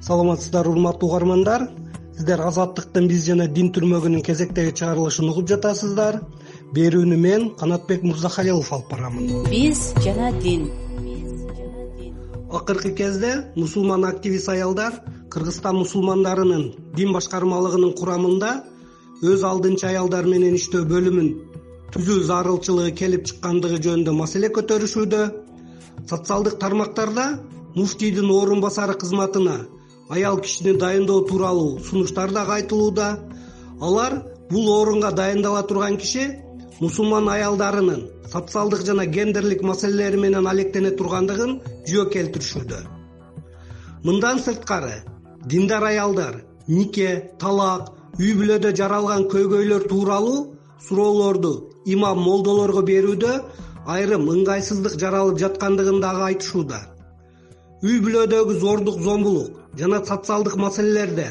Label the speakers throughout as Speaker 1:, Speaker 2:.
Speaker 1: саламатсыздарбы урматтуу угармандар. Сиздер азаттыктын биз жана дин түрмөгүнүн кезектеги чыгарылышын угуп жатасыздар. Берүүнү мен канатбек мырзахалилов алып барамын
Speaker 2: биз жана дин.
Speaker 1: Акыркы кезде мусулман активист аялдар кыргызстан мусулмандарынын дин башкармалыгынын курамында өз алдынча аялдар менен иштөө бөлүмүн түзүү зарылчылыгы келип чыккандыгы жөнүндө маселе көтөрүшүүдө. Социалдык тармактарда муфтийдин орун басары кызматына аял кишини дайындоо тууралуу сунуштар дагы айтылууда алар бул орунга дайындала турган киши мусулман аялдарынын социалдык жана гендерлик маселелери менен алектене тургандыгын жөө келтиришүүдө. Мындан сырткары диндар аялдар нике талак үй бүлөдө жаралган көйгөйлөр тууралуу суроолорду имам молдолорго берүүдө айрым ыңгайсыздык жаралып жаткандыгын дагы айтышууда үй бүлөдөгү зордук зомбулук жана социалдык маселелерде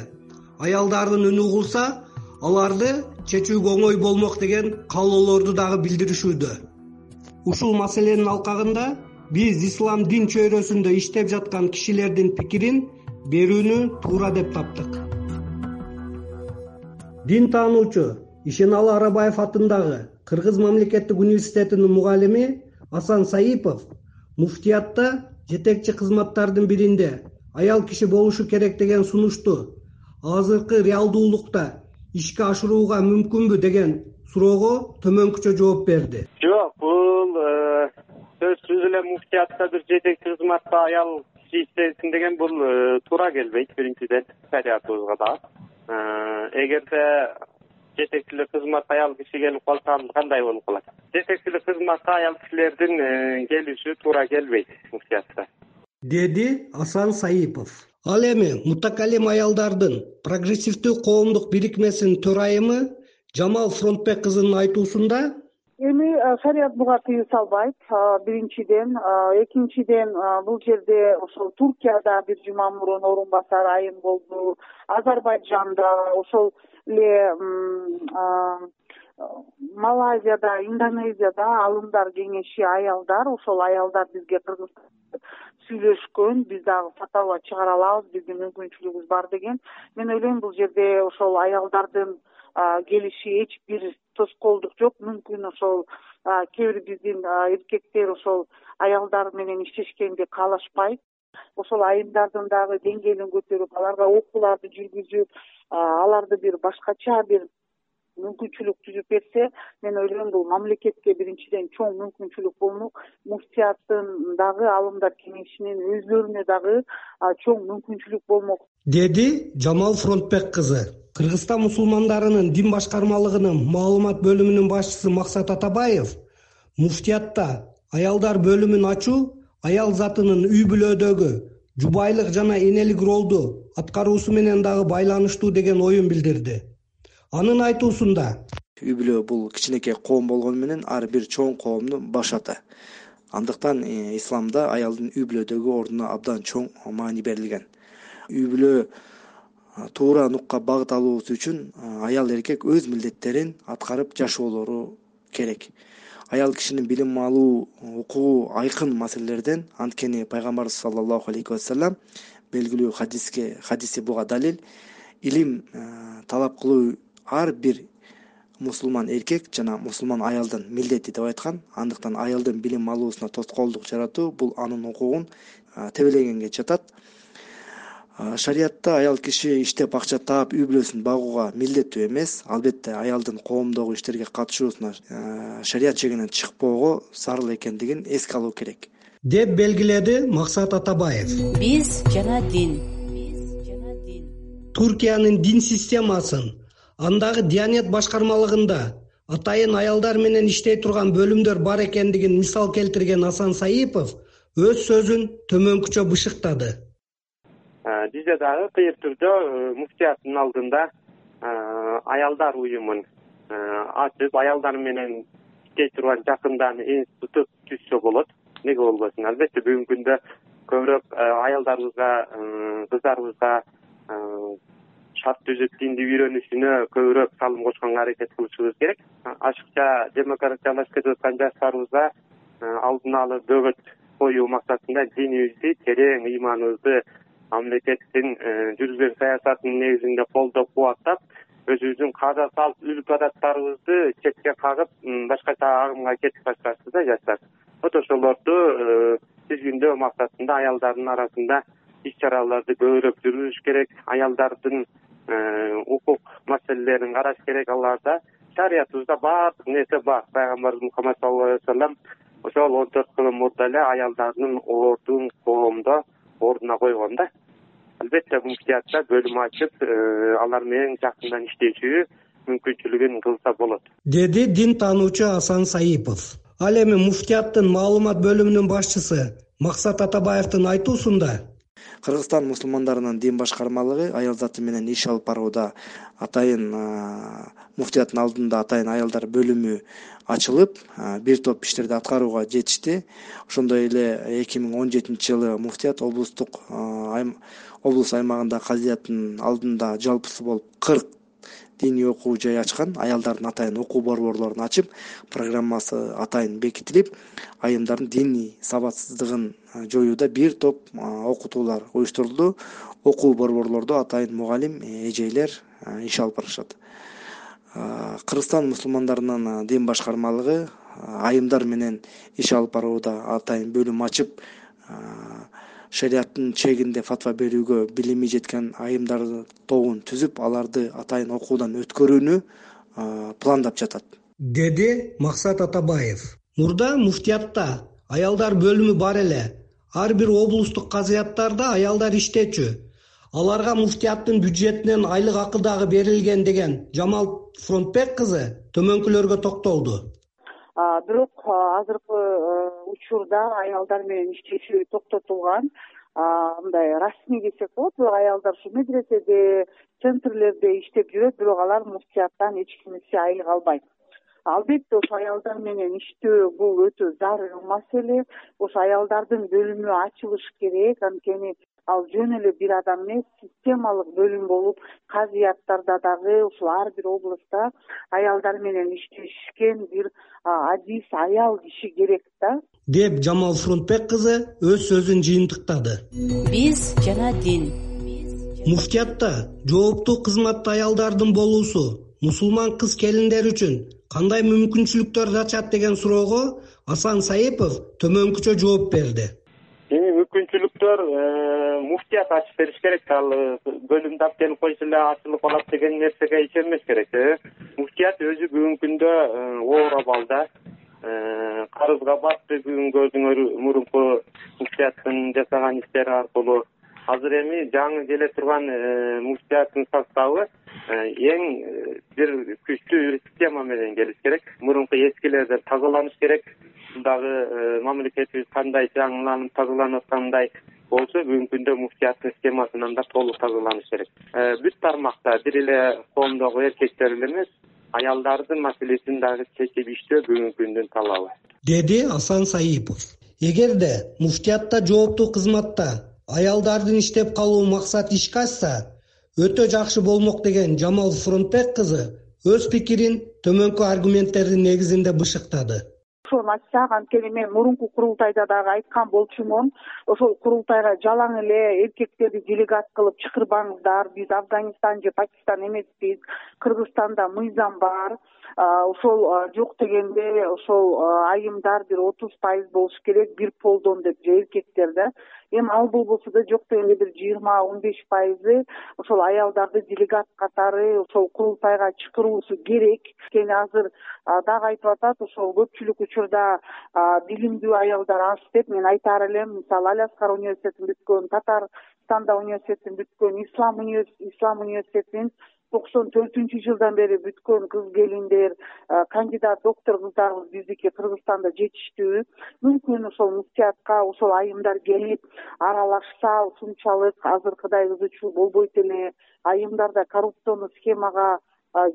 Speaker 1: аялдардын үнү угулса аларды чечүүгө оңой болмок деген каалоолорду дагы билдиришүүдө. Ушул маселенин алкагында биз ислам дин чөйрөсүндө иштеп жаткан кишилердин пикирин берүүнү туура деп таптык. Дин таануучу ишеналы арабаев атындагы кыргыз мамлекеттик университетинин мугалими асан саипов муфтиятта жетекчи кызматтардын биринде аял киши болушу керек деген сунушту азыркы реалдуулукта ишке ашырууга мүмкүнбү деген суроого төмөнкүчө жооп берди.
Speaker 3: Жок бул э, сөзсүз эле муфтиятта бир жетекчи кызматта аял киши иштесин деген бул э, туура келбейт биринчиден шариятыбызга дагы э, эгерде жетекчилик кызматта аял киши келип калса анда кандай болуп калат? Жетекчилик кызматка аял кишилердин келиши туура келбейт муфтиятта
Speaker 1: деди асан саипов. Ал эми мутакалим аялдардын прогрессивдүү коомдук бирикмесинин төрайымы жамал фронтбек кызынын айтуусунда
Speaker 4: эми шарият буга тыюу салбайт биринчиден экинчиден бул жерде ошол туркияда бир жума мурун орун басар айым болду азербайджанда ошол эле малайзияда индонезияда алымдар кеңеши аялдар ошол аялдар бизге кыргызстан сүйлөшкөн биз дагы фатава чыгара алабыз биздин мүмкүнчүлүгүбүз бар деген. Мен ойлойм бул жерде ошол аялдардын келиши эч бир тоскоолдук жок. Мүмкүн ошол кээ бир биздин эркектер ошол аялдар менен иштешкенди каалашпайт ошол айымдардын дагы деңгээлин көтөрүп аларга окууларды жүргүзүп аларды бир башкача бир мүмкүнчүлүк түзүп берсе мен ойлойм бул мамлекетке биринчиден чоң мүмкүнчүлүк болмок муфтияттын дагы алымдар кеңешинин өзлөрүнө дагы чоң мүмкүнчүлүк болмок.
Speaker 1: Деди жамал фронтбек кызы кыргызстан мусулмандарынын дин башкармалыгынын маалымат бөлүмүнүн башчысы максат атабаев муфтиятта аялдар бөлүмүн ачуу аял затынын үй бүлөдөгү жубайлык жана энелик ролду аткаруусу менен дагы байланыштуу деген оюн билдирди. Анын айтуусунда
Speaker 5: үй бүлө бул кичинекей коом болгону менен ар бир чоң коомдун баш аты андыктан э, исламда аялдын үй бүлөдөгү ордуна абдан чоң маани берилген. Үй бүлө туура нукка багыт алуусу үчүн аял эркек өз милдеттерин аткарып жашоолору керек аял кишинин билим алуу укугу айкын маселелерден анткени пайгамбарыбыз саллаллаху алейхи вассалам белгилүү хадиске хадиси буга далил илим э, талап кылуу ар бир мусулман эркек жана мусулман аялдын милдети деп айткан андыктан аялдын билим алуусуна тоскоолдук жаратуу бул анын укугун тебелегенге жатат шариятта аял киши иштеп акча таап үй бүлөсүн багууга милдеттүү эмес. Албетте аялдын коомдогу иштерге катышуусуна шарият чегинен чыкпоого зарыл экендигин эске алуу керек.
Speaker 1: Деп белгиледи максат атабаев.
Speaker 2: Биз жана дин.
Speaker 1: Туркиянын дин системасын андагы дианет башкармалыгында атайын аялдар менен иштей турган бөлүмдөр бар экендигин мисал келтирген асан саипов өз сөзүн төмөнкүчө бышыктады
Speaker 3: бизде дагы кыйыр түрдө э, муфтияттын алдында э, аялдар уюмун э, ачып аялдар менен иштей турган жакындан институт түзсө болот эмнеге болбосун? Албетте бүгүнкү күндө көбүрөөк аялдарыбызга кыздарыбызга шарт түзүп динди үйрөнүшүнө көбүрөөк салым кошконго аракет кылышыбыз керек. Ашыкча демократиялашып кетип аткан жаштарыбызга алдын алып бөгөт коюу максатында динибизди терең ыйманыбызды мамлекеттин жүргүзгөн саясатынын негизинде колдоп кубаттап өзүбүздүн каза салт үлгү адаттарыбызды четке кагып башкача агымга кетип башташты да жаштар. Вот ошолорду тизгиндөө максатында аялдардын арасында иш чараларды көбүрөөк жүргүзүш керек аялдардын укук маселелерин караш керек. Аларда шариятыбызда баардык нерсе бар. Пайгамбарыбыз мухаммад саллаллаху алейхи вассалам ошол он төрт кылым мурда эле аялдардын ордун коомдо ордуна койгон да. Албетте муфтиятта бөлүм ачып э, алар менен жакындан иштешүү мүмкүнчүлүгүн кылса болот.
Speaker 1: Деди дин таануучу асан саипов. Ал эми муфтияттын маалымат бөлүмүнүн башчысы максат атабаевдин айтуусунда
Speaker 5: кыргызстан мусулмандарынын дин башкармалыгы аял заты менен иш алып барууда атайын муфтияттын алдында атайын аялдар бөлүмү ачылып бир топ иштерди аткарууга жетишти. Ошондой эле эки миң он жетинчи жылы муфтият облустук облус аймагында казыяттын алдында жалпысы болуп кырк диний окуу жай ачкан аялдардын атайын окуу борборлорун ачып программасы атайын бекитилип айымдардын диний сабатсыздыгын жоюуда бир топ окутуулар уюштурулду. Окуу борборлордо атайын мугалим э, эжейлер иш алып барышат. Кыргызстан мусулмандарынын дин башкармалыгы айымдар менен иш алып барууда атайын бөлүм ачып шарияттын чегинде фатва берүүгө билими жеткен айымдар тобун түзүп аларды атайын окуудан өткөрүүнү пландап жатат.
Speaker 1: Деди максат атабаев мурда муфтиятта аялдар бөлүмү бар эле. Ар бир облустук казыяттарда аялдар иштечү. Аларга муфтияттын бюджетинен айлык акы дагы берилген деген жамал фронтбек кызы төмөнкүлөргө токтолду
Speaker 4: бирок азыркы учурда аялдар менен иштешүү токтотулган мындай расмий десек болот бирок аялдар ушу медреседе центрлерде иштеп жүрөт бирок алар муфтияттан эч кимиси айлык албайт албетте ошо аялдар менен иштөө бул өтө зарыл маселе. Ошо аялдардын бөлүмү ачылыш керек. Анткени ал жөн эле бир адам эмес системалык бөлүм болуп казыяттарда дагы ушул ар бир областта аялдар менен иштешкен бир адис аял киши керек да.
Speaker 1: Деп жамал фрунтбек кызы өз сөзүн жыйынтыктады.
Speaker 2: Биз жана дин.
Speaker 1: Муфтиятта жооптуу кызматта аялдардын болуусу мусулман кыз келиндер үчүн кандай мүмкүнчүлүктөр ачат деген суроого асан саипов төмөнкүчө жооп берди
Speaker 3: эми мүмкүнчүлүктөр э, муфтият ачып бериш керек. Ал э, бөлүмдү аптелип койсо эле ачылып калат деген нерсеге ишенбеш керек э. Муфтият өзү бүгүнкү күндө оор абалда карызга батты бүгүн көрдүңөр мурунку муфтияттын жасаган иштери аркылуу. Азыр эми жаңы келе турган муфтияттын составы эң бир күчтүү система менен келиш керек. Мурунку эскилерден тазаланыш керек дагы э, мамлекетибиз кандай жаңыланып тазаланып аткандай болсо бүгүнкү күндө муфтияттын системасынан да толук тазаланыш керек. Э, бүт тармакта бир эле коомдогу эркектер эле эмес аялдардын маселесин дагы чечип иштөө бүгүнкү күндүн талабы.
Speaker 1: Деди асан саипов эгерде муфтиятта жооптуу кызматта аялдардын иштеп калуу максат ишке ашса өтө жакшы болмок деген жамал фронтбек кызы өз пикирин төмөнкү аргументтердин негизинде бышыктады
Speaker 4: ошону ачсак анткени мен мурунку курултайда дагы айткан болчумун ошол курултайга жалаң эле эркектерди делегат кылып чакырбаңыздар. Биз афганистан же пакистан эмеспиз. Кыргызстанда мыйзам бар ошол жок дегенде ошол айымдар бир отуз пайыз болуш керек бир полдон деп же эркектер да. Эми ал болбосо да жок дегенде бир жыйырма он беш пайызы ошол аялдарды делегат катары ошол курултайга чакыруусу керек. Анткени азыр дагы айтып атат ошол көпчүлүк учурда билимдүү аялдар аз деп мен айтаар элем. Мисалы алиаскар университетин бүткөн татарстанда университетин бүткөн ислам ислам университетин токсон төртүнчү жылдан бери бүткөн кыз келиндер кандидат доктор кыздарыбыз биздики кыргызстанда жетиштүү. Мүмкүн ошол муфтиятка ошол айымдар келип аралашса ушунчалык азыркыдай ызы чуу болбойт эле. Айымдар да коррупционный схемага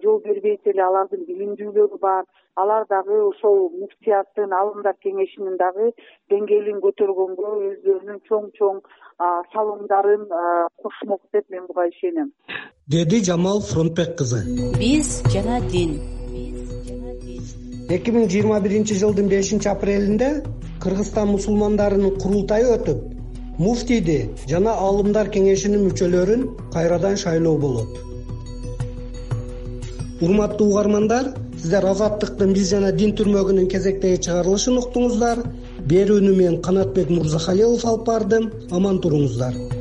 Speaker 4: жол бербейт эле алардын билимдүүлөрү бар. Алар дагы ошол муфтияттын алымдар кеңешинин дагы деңгээлин көтөргөнгө өздөрүнүн чоң чоң салымдарын кошмок деп мен буга ишенем.
Speaker 1: Деди жамал фронтбек кызы
Speaker 2: биз жана дин.
Speaker 1: Эки миң жыйырма биринчи жылдын бешинчи апрелинде кыргызстан мусулмандарынын курултайы өтүп муфтийди жана аалымдар кеңешинин мүчөлөрүн кайрадан шайлоо болот урматтуу угармандар сиздер азаттыктын биз жана дин түрмөгүнүн кезектеги чыгарылышын уктуңуздар. Берүүнү мен канатбек мырзахалилов алып бардым. Аман туруңуздар